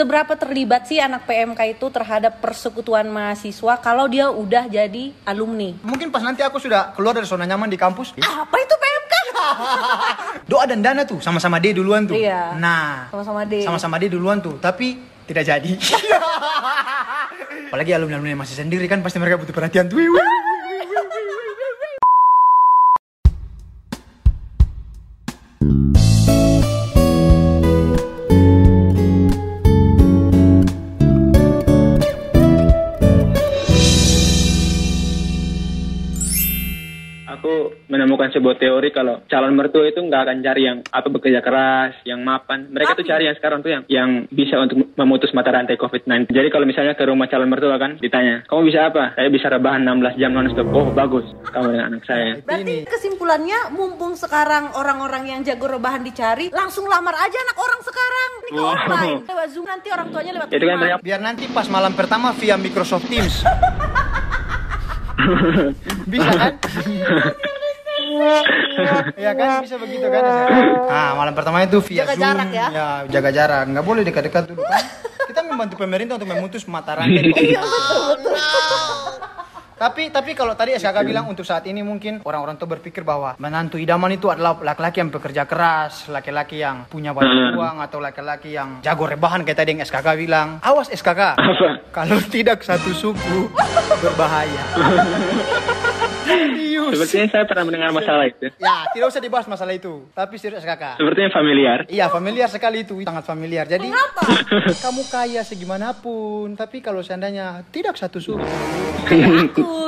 seberapa terlibat sih anak PMK itu terhadap persekutuan mahasiswa kalau dia udah jadi alumni? Mungkin pas nanti aku sudah keluar dari zona nyaman di kampus, Apa itu PMK? doa dan dana tuh sama-sama D duluan tuh. Iya. Nah, Sama-sama D. sama-sama D duluan tuh, tapi tidak jadi. Apalagi alumni-alumni masih sendiri kan pasti mereka butuh perhatian tuh. Wih, wih, menemukan sebuah teori kalau calon mertua itu nggak akan cari yang apa bekerja keras, yang mapan. Mereka tuh cari yang sekarang tuh yang yang bisa untuk memutus mata rantai COVID-19. Jadi kalau misalnya ke rumah calon mertua kan ditanya, kamu bisa apa? Saya bisa rebahan 16 jam non-stop. Oh bagus, kamu dengan anak saya. Berarti kesimpulannya mumpung sekarang orang-orang yang jago rebahan dicari, langsung lamar aja anak orang sekarang. Ini ke Wow. online. Lewat Zoom nanti orang tuanya lewat Itu kan banyak Biar nanti pas malam pertama via Microsoft Teams. bisa kan? Iya kan bisa begitu kan? Ah malam pertama itu via Jaga Zoom. jarak ya. jaga jarak. Nggak boleh dekat-dekat dulu kan? Kita membantu pemerintah untuk memutus mata rantai. COVID. Tapi tapi kalau tadi SKK bilang untuk saat ini mungkin orang-orang tuh berpikir bahwa menantu idaman itu adalah laki-laki yang bekerja keras, laki-laki yang punya banyak uang atau laki-laki yang jago rebahan kayak tadi yang SKK bilang. Awas SKK. Apa? Kalau tidak satu suku berbahaya. Sepertinya saya pernah mendengar masalah itu. Ya, tidak usah dibahas masalah itu. Tapi serius kakak. Sepertinya familiar. Iya, familiar sekali itu, sangat familiar. Jadi Kenapa? kamu kaya segimanapun, tapi kalau seandainya tidak satu suku,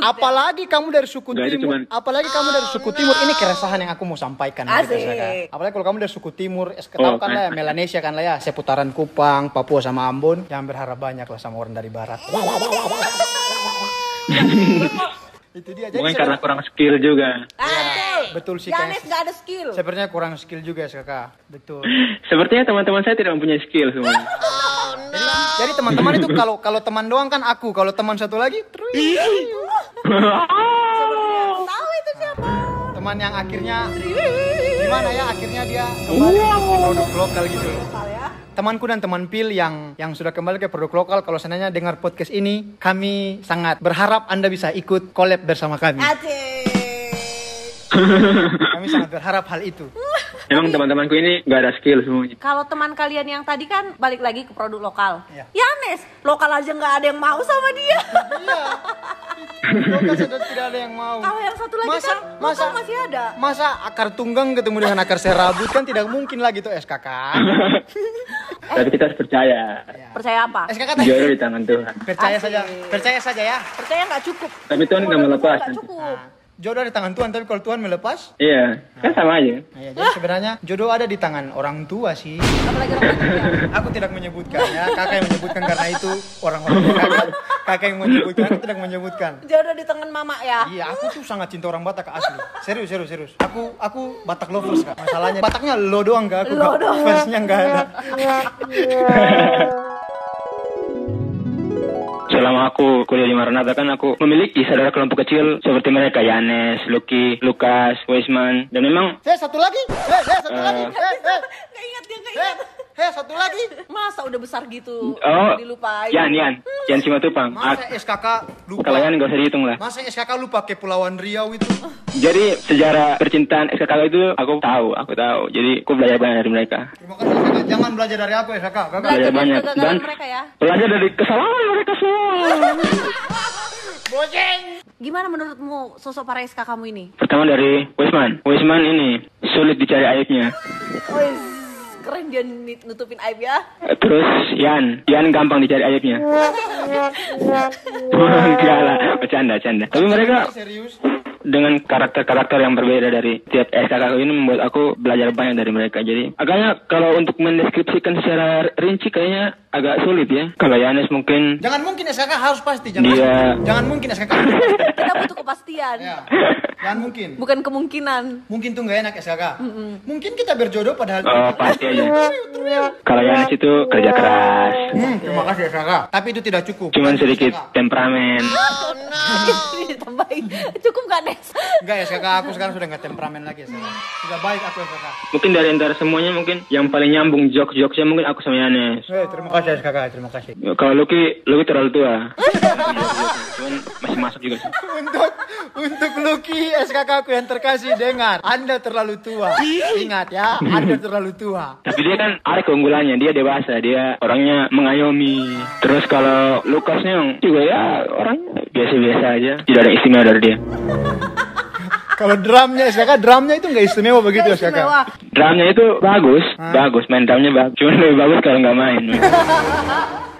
apalagi kamu dari suku itu timur, cuman- apalagi kamu dari suku timur, ini keresahan yang aku mau sampaikan. Asik. Kakak. Apalagi kalau kamu dari suku timur, es Oh, tahu kan lah, kan. Melanesia kan lah ya, seputaran Kupang, Papua sama Ambon, jangan berharap banyak lah sama orang dari barat. itu dia. Jadi Mungkin karena kurang skill juga. Aduh. Betul sih, Yanes Kak. nggak ada skill. Sepertinya kurang skill juga ya kakak. Betul. Sepertinya teman-teman saya tidak mempunyai skill semuanya. Jadi, jadi teman-teman itu kalau kalau teman doang kan aku, kalau teman satu lagi terus Tahu itu siapa? teman yang akhirnya gimana ya akhirnya dia kembali ke produk lokal gitu. Lokal ya. Temanku dan teman Pil yang yang sudah kembali ke produk lokal kalau seandainya dengar podcast ini kami sangat berharap Anda bisa ikut collab bersama kami. Asik. Kami sangat berharap hal itu. Emang teman-temanku ini nggak ada skill semuanya. Kalau teman kalian yang tadi kan balik lagi ke produk lokal. Iya. Yanes, lokal aja nggak ada yang mau sama dia. Iya. Lokal sudah tidak ada yang mau. Kalau yang satu lagi Masa- kan lokal masa- masih ada. Masa akar tunggang ketemu dengan akar serabut kan tidak mungkin lagi tuh SKK. Tapi kita harus percaya. Percaya apa? SKK tadi Jodoh di tangan Tuhan. percaya Asik. saja, percaya saja ya. Percaya nggak cukup. Tapi Tuhan nggak melepas. nggak cukup. Jodoh di tangan Tuhan, tapi kalau Tuhan melepas, Iya, kan sama aja. nah, ya, jadi sebenarnya jodoh ada di tangan orang tua sih. Apalagi orang ketiga. Aku tidak menyebutkan ya, kakak yang menyebutkan karena itu orang-orang kakak, kakak yang menyebutkan, aku tidak menyebutkan. Jodoh di tangan mama ya. Iya, aku tuh sangat cinta orang Batak asli. Serius, serius, serius. Aku aku Batak lovers kak. Masalahnya Bataknya lo doang kak, aku Lo doang. Versinya enggak ada. Selama aku kuliah di Maranatha kan aku memiliki saudara kelompok kecil seperti mereka Yanes, Lucky, Lukas, Weisman dan memang Eh, satu lagi. Eh, eh, satu lagi. Eh, eh, Nggak ingat dia nggak eh, eh, satu lagi. Masa udah besar gitu oh dilupain. Yan Yan Yan Simatupang. Masa Ah, SKK lupa? kalau Yan nggak usah dihitung lah. Masa SKK lupa Kepulauan Riau itu? Jadi sejarah percintaan SKK itu aku tahu, aku tahu. Jadi aku belajar banyak dari mereka. Terima kasih SKK. Jangan belajar dari aku SKK. Kakak. Belajar dari banyak. Dan- mereka ya. Belajar dari kesalahan mereka semua. Gimana menurutmu sosok para SK kamu ini? Pertama dari Weisman. Weisman ini sulit dicari aibnya. Keren dia nutupin aib ya. Terus Yan, Yan gampang dicari aibnya. Enggak lah, bercanda, bercanda. Tapi mereka Serius? Dengan karakter-karakter yang berbeda dari tiap SKK ini membuat aku belajar banyak dari mereka. Jadi agaknya kalau untuk mendeskripsikan secara rinci kayaknya agak sulit ya. Kalau Yanes mungkin Jangan mungkin SKK harus pasti. Jangan, Dia- jangan mungkin SKK. Kita butuh kepastian. ya. Jangan mungkin. Bukan kemungkinan. Mungkin tuh nggak enak SKK. Mungkin kita berjodoh padahal. oh pasti aja. Kalau Yanes itu kerja keras. Hmm, terima kasih kakak. Tapi itu tidak cukup. Cuman sedikit SKK. temperamen. Ditambahin. Cukup gak, Enggak ya kakak, aku sekarang sudah nggak temperamen lagi ya kakak. Sudah baik aku ya kakak. Mungkin dari antara semuanya mungkin yang paling nyambung jokes-jokesnya mungkin aku sama Yanes. Eh, terima kasih ya kakak, terima kasih. Kalau Lucky, Lucky terlalu tua. Cuman masih masuk juga sih. untuk untuk Lucky SKK aku yang terkasih dengar, Anda terlalu tua. Ingat ya, Anda terlalu tua. Tapi dia kan ada keunggulannya, dia dewasa, dia orangnya mengayomi. Terus kalau Lukasnya juga ya orangnya biasa-biasa aja, tidak ada istimewa dari dia. Kalau drumnya SKK, drumnya itu nggak istimewa begitu Gak SKK. Drumnya itu bagus, bagus, main drumnya bagus. Cuman lebih bagus kalau nggak main.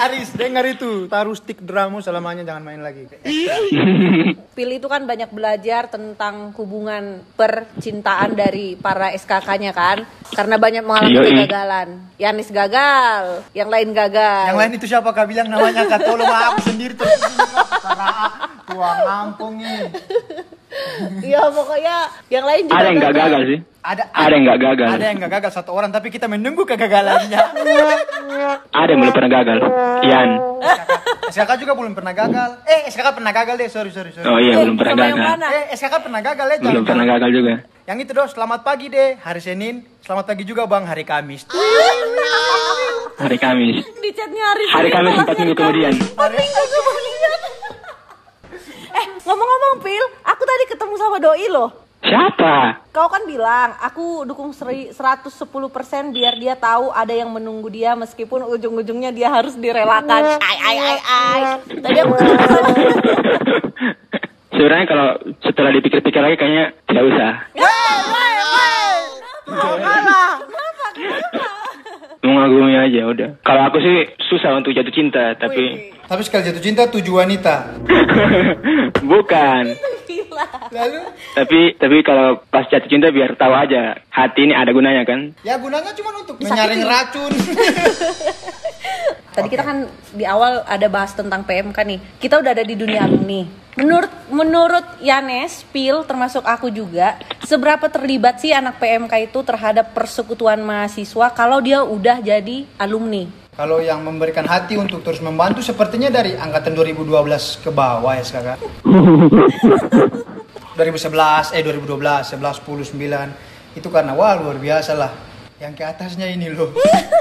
Aris, dengar itu. Taruh stick drummu selamanya jangan main lagi. Pil itu kan banyak belajar tentang hubungan percintaan dari para SKK-nya kan. Karena banyak mengalami Yoi. kegagalan. Yanis gagal, yang lain gagal. Yang lain itu siapa kak bilang namanya kak? Tolong aku sendiri terus. Tua ngampung nih. Iya pokoknya yang lain juga ada yang nggak gagal sih. Ada Ada yang nggak gagal. Ada yang nggak gagal satu orang tapi kita menunggu kegagalannya. Ada yang belum pernah gagal. Ian. SKK juga belum pernah gagal. Eh SKK pernah gagal deh, sorry sorry sorry. Oh iya, Eh, belum pernah gagal. mana? Eh SKK pernah gagal ya? Belum pernah gagal juga. Yang itu dong, selamat pagi deh. Hari Senin, selamat pagi juga bang, hari Kamis. Hari Kamis. Di chatnya hari Hari Kamis empat minggu kemudian. Minggu kemudian. eh ngomong-ngomong Pil, tadi ketemu sama Doi loh. Siapa? Kau kan bilang, aku dukung seri- 110% biar dia tahu ada yang menunggu dia meskipun ujung-ujungnya dia harus direlakan. Ay, ay, ay, ay. Tadi aku ketemu sama Sebenarnya kalau setelah dipikir-pikir lagi kayaknya tidak usah. Mengagumi aja udah. Kalau aku sih susah untuk jatuh cinta, tapi Tapi sekali jatuh cinta tujuh wanita. bukan. Lalu, Tapi tapi kalau pas jatuh cinta biar tahu aja hati ini ada gunanya kan. ya gunanya cuma untuk Disakiti. menyaring racun. Tadi kita kan di awal ada bahas tentang PMK nih. Kita udah ada di dunia alumni. Menurut menurut Yanes, Pil termasuk aku juga, seberapa terlibat sih anak PMK itu terhadap persekutuan mahasiswa kalau dia udah jadi alumni? Kalau yang memberikan hati untuk terus membantu sepertinya dari angkatan 2012 ke bawah ya kakak. 2011, eh 2012, 11, 10, 9 itu karena wah luar biasa lah. Yang ke atasnya ini loh.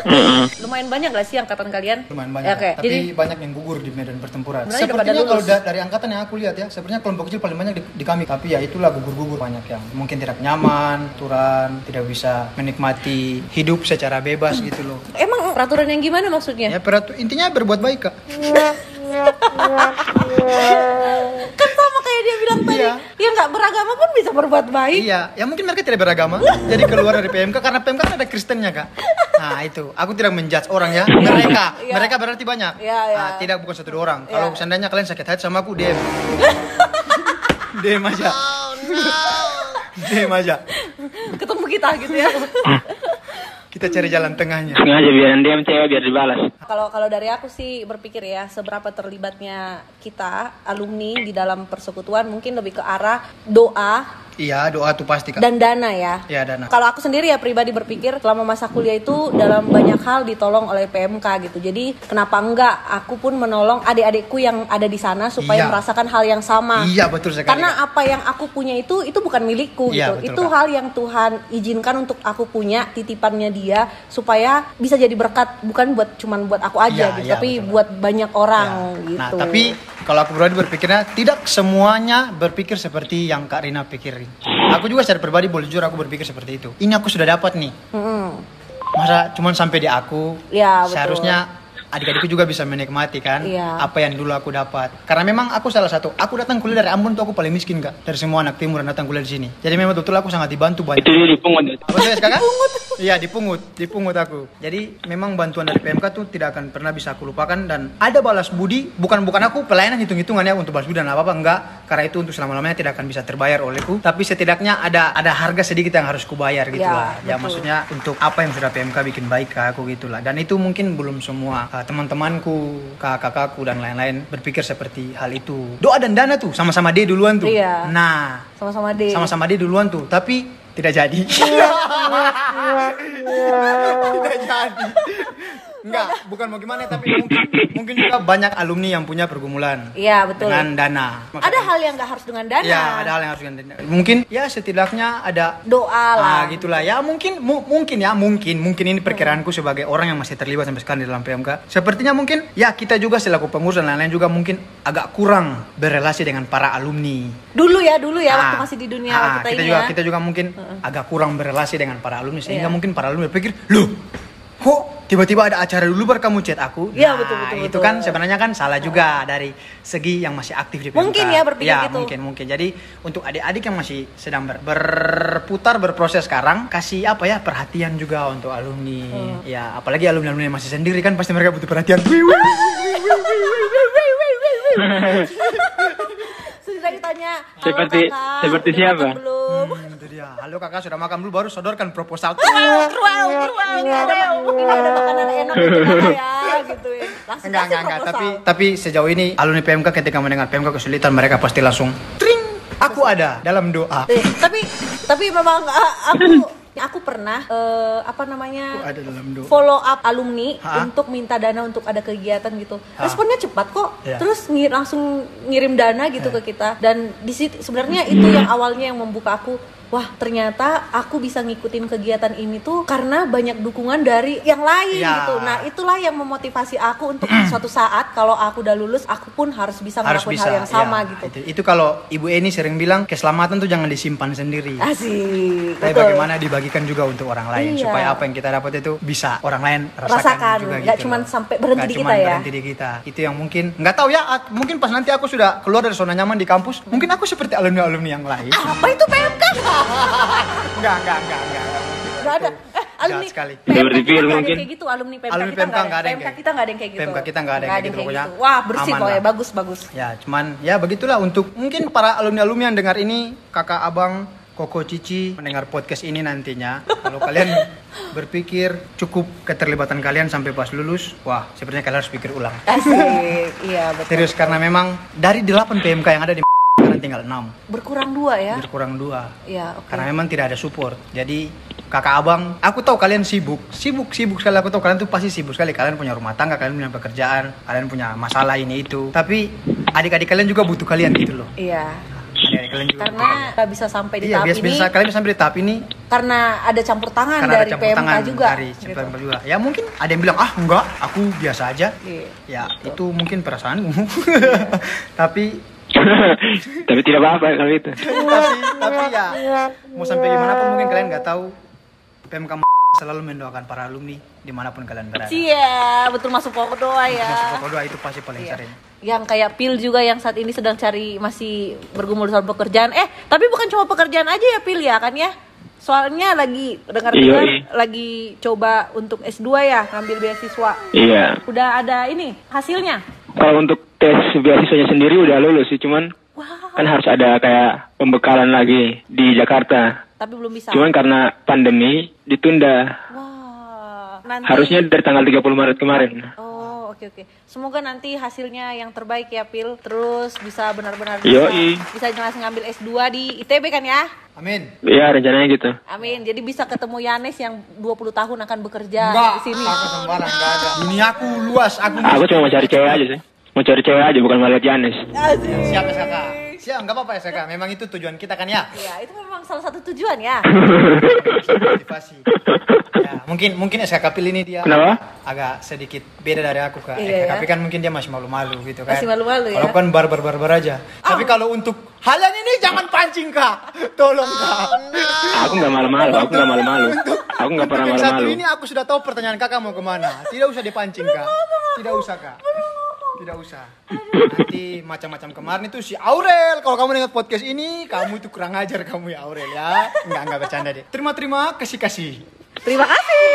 Lumayan banyak gak sih angkatan kalian? lumayan banyak. Ya, oke. Tapi Jadi banyak yang gugur di medan pertempuran. Sepertinya kalau da- dari angkatan yang aku lihat ya, sebenarnya kelompok kecil paling banyak di, di kami. Tapi ya itulah gugur-gugur banyak yang mungkin tidak nyaman, aturan, tidak bisa menikmati hidup secara bebas gitu loh. emang peraturan yang gimana maksudnya? Ya peratu intinya berbuat baik kak. Bilang tadi, Iya. ya nggak beragama pun bisa berbuat baik. Iya, ya mungkin mereka tidak beragama, jadi keluar dari PMK karena PMK kan ada Kristennya kak. Nah itu, aku tidak menjudge orang ya. Mereka, Iya. mereka berarti banyak. Iya, iya. Nah, tidak bukan satu dua orang. Iya. Kalau seandainya kalian sakit hati sama aku, DM. DM aja. DM aja. Ketemu kita gitu ya. Kita cari jalan tengahnya. Sengaja biar dia cewek biar dibalas. Kalau kalau dari aku sih berpikir ya seberapa terlibatnya kita alumni di dalam persekutuan mungkin lebih ke arah doa Iya, doa tuh pasti kak. dan dana ya. Iya, dana. Kalau aku sendiri ya pribadi berpikir selama masa kuliah itu dalam banyak hal ditolong oleh PMK gitu. Jadi kenapa enggak aku pun menolong adik-adikku yang ada di sana supaya Iya. merasakan hal yang sama. Iya, betul sekali, Karena apa yang aku punya itu itu bukan milikku Iya, gitu. betul, itu Kak. hal yang Tuhan izinkan untuk aku punya titipannya dia supaya bisa jadi berkat bukan buat cuman buat aku aja Iya, gitu, iya, tapi betul. buat banyak orang Ya. gitu. Nah, tapi kalau aku pribadi berpikirnya tidak semuanya berpikir seperti yang Kak Rina pikirin. Aku juga secara pribadi boleh jujur aku berpikir seperti itu. Ini aku sudah dapat nih. Mm-mm. Masa cuman sampai di aku? Ya, betul. Seharusnya adik-adikku juga bisa menikmati kan Iya. apa yang dulu aku dapat. Karena memang aku salah satu. Aku datang kuliah dari Ambon tuh aku paling miskin kak. Dari semua anak timur yang datang kuliah di sini. Jadi memang betul aku sangat dibantu banyak. Itu dia dipungut. Betul ya kakak? Iya dipungut, dipungut aku. Jadi memang bantuan dari PMK tuh tidak akan pernah bisa aku lupakan dan ada balas budi. Bukan bukan aku pelayanan hitung-hitungan ya untuk balas budi dan apa apa enggak. Karena itu untuk selama lamanya tidak akan bisa terbayar olehku. Tapi setidaknya ada ada harga sedikit yang harus kubayar gitu Ya, lah. Ya betul. maksudnya untuk apa yang sudah PMK bikin baik ke aku gitulah. Dan itu mungkin belum semua uh, teman-temanku, kakak-kakakku dan lain-lain berpikir seperti hal itu. Doa dan dana tuh sama-sama D duluan tuh. Iya. Nah, sama-sama deh. sama-sama dia duluan tuh tapi tidak jadi tidak jadi Enggak, bukan mau gimana tapi mungkin mungkin juga banyak alumni yang punya pergumulan Iya betul. dengan dana. Ada hal yang nggak harus dengan dana. Ya, ada hal yang harus dengan dana. Mungkin ya setidaknya ada Doa lah. Ah, gitulah ya mungkin mu- mungkin ya mungkin mungkin ini perkiraanku sebagai orang yang masih terlibat sampai sekarang di dalam PMK sepertinya mungkin ya kita juga selaku pengurus dan lain-lain juga mungkin agak kurang berrelasi dengan para alumni Dulu ya, dulu ya waktu Ah, masih di dunia ah, kita, kita ini juga ya. kita juga mungkin agak kurang berrelasi dengan para alumni sehingga Iya. mungkin para alumni berpikir loh kok tiba-tiba ada acara dulu baru kamu chat aku Iya, Nah, betul, betul, itu betul. kan sebenarnya kan salah juga dari segi yang masih aktif di PMK Mungkin ya berpikir Ya, gitu. mungkin mungkin jadi untuk adik-adik yang masih sedang ber- berputar berproses sekarang kasih apa ya perhatian juga untuk alumni Hmm. ya apalagi alumni alumni yang masih sendiri kan pasti mereka butuh perhatian Kakak ditanya. Seperti kakak, seperti siapa? Belum. Hmm, itu dia. Halo Kakak sudah makan belum? Baru sodorkan proposal. Wow, wow, wow, Ini ada makanan enak ya gitu ya. Langsung enggak, enggak, enggak. Tapi tapi sejauh ini alumni PMK ketika mendengar PMK kesulitan mereka pasti langsung tring aku ada dalam doa. Eh, tapi tapi memang eh, aku aku pernah eh, apa namanya ada dalam follow up alumni Ha? untuk minta dana untuk ada kegiatan gitu. Ha? Responnya cepat kok. Iya. Terus ngir, langsung ngirim dana gitu ke kita dan di situ sebenarnya itu yang awalnya yang membuka aku Wah ternyata aku bisa ngikutin kegiatan ini tuh karena banyak dukungan dari yang lain Iya. gitu. Nah itulah yang memotivasi aku untuk suatu saat kalau aku udah lulus aku pun harus bisa Harus ngelakuin bisa. hal yang sama ya. gitu. Itu, itu kalau Ibu Eni sering bilang keselamatan tuh jangan disimpan sendiri. Asik. Tapi betul. bagaimana dibagikan juga untuk orang lain Iya. supaya apa yang kita dapat itu bisa orang lain rasakan, Rasakan. juga Nggak gitu cuman loh. sampai berhenti di kita ya. berhenti di kita. Itu yang mungkin nggak tahu ya. Mungkin pas nanti aku sudah keluar dari zona nyaman di kampus, mungkin aku seperti alumni alumni yang lain. Apa itu PMK? Enggak, enggak, enggak, enggak. Gak ada. Eh, alumni sekali. PMK kita nggak ada mungkin. yang kayak gitu. Alumni PMK Alumni kita PMK nggak nggak ada yang PMK kayak- kita nggak ada yang kayak gitu. PMK kita nggak ada yang kayak gitu, pokoknya Wah bersih pokoknya. lah. Bagus bagus. Ya, cuman ya begitulah untuk mungkin para alumni-alumni yang dengar ini, kakak, abang, koko, cici mendengar podcast ini nantinya. Kalau kalian berpikir cukup keterlibatan kalian sampai pas lulus, wah, sepertinya kalian harus pikir ulang. Asik. iya betul. Serius karena memang dari 8 PMK yang ada di sekarang tinggal 6, Berkurang dua ya. berkurang dua. Iya oke. Karena memang tidak ada support. Jadi kakak abang, aku tahu kalian sibuk, sibuk, sibuk sekali. Aku tahu kalian tuh pasti sibuk sekali. Kalian punya rumah tangga, kalian punya pekerjaan, kalian punya masalah ini itu. Tapi adik-adik kalian juga butuh kalian gitu loh. Iya. Adik-adik kalian juga Karena nggak bisa sampai di Iya, tahap biasa ini biasa kalian bisa sampai di tahap ini karena ada campur tangan karena dari ada campur PMK tangan juga. dari gitu. PMK juga. Ya mungkin ada yang bilang ah enggak, aku biasa aja. Iya. Ya itu mungkin perasaanmu. tapi Tapi tidak apa-apa kalau itu. tapi tapi ya mau sampai gimana pun mungkin kalian nggak tahu PMK selalu mendoakan para alumni di mana pun kalian berada. Iya, betul masuk pokok doa ya. Masuk pokok doa itu pasti paling Iya. sering. Yang kayak Pil juga yang saat ini sedang cari masih bergumul soal pekerjaan. Eh, tapi bukan cuma pekerjaan aja ya Pil ya kan ya? Soalnya lagi dengar-dengar Iya, iya. lagi coba untuk S2 ya, ngambil beasiswa. Iya. Udah ada ini hasilnya. Kalau untuk tes beasiswanya sendiri udah lulus sih, cuman Wah, kan harus ada kayak pembekalan lagi di Jakarta. tapi belum bisa. Cuman karena pandemi ditunda. Wah, nanti Harusnya dari tanggal 30 Maret kemarin. Oh, oke oke. Semoga nanti hasilnya yang terbaik ya, Pil. Terus bisa benar-benar bisa, bisa langsung ngambil S2 di ITB kan ya? Amin. Iya, rencananya gitu. Amin. Jadi bisa ketemu Yanes yang 20 tahun akan bekerja Enggak, di sini. aku sembarang enggak ada. Dunia aku luas, aku Aku cuma mau cari cewek aja sih. Mau cari cewek aja, bukan malah Janis. Asik. siap SKK. Siap, enggak apa-apa SKK. Memang itu tujuan kita kan ya. Iya, itu memang salah satu tujuan ya. Motivasi. Ya, mungkin mungkin SKK pilih ini dia Kenapa? agak sedikit beda dari aku kak. Iya, SKK ya. kan mungkin dia masih malu-malu gitu kan. Masih malu-malu, ya. Kalau kan barbar-barbar aja. Tapi kalau untuk hal yang ini jangan pancing kak. Tolong kak. Aku nggak malu-malu, aku nggak malu-malu. Aku nggak pernah yang satu malu-malu. ini aku sudah tahu pertanyaan kakak mau ke mana. Tidak usah dipancing kak. Tidak usah kak. Tidak usah. Nanti macam-macam kemarin itu si Aurel. Kalau kamu dengar podcast ini, kamu itu kurang ajar kamu ya Aurel ya. Enggak enggak bercanda deh. Terima terima kasih kasih. Terima kasih.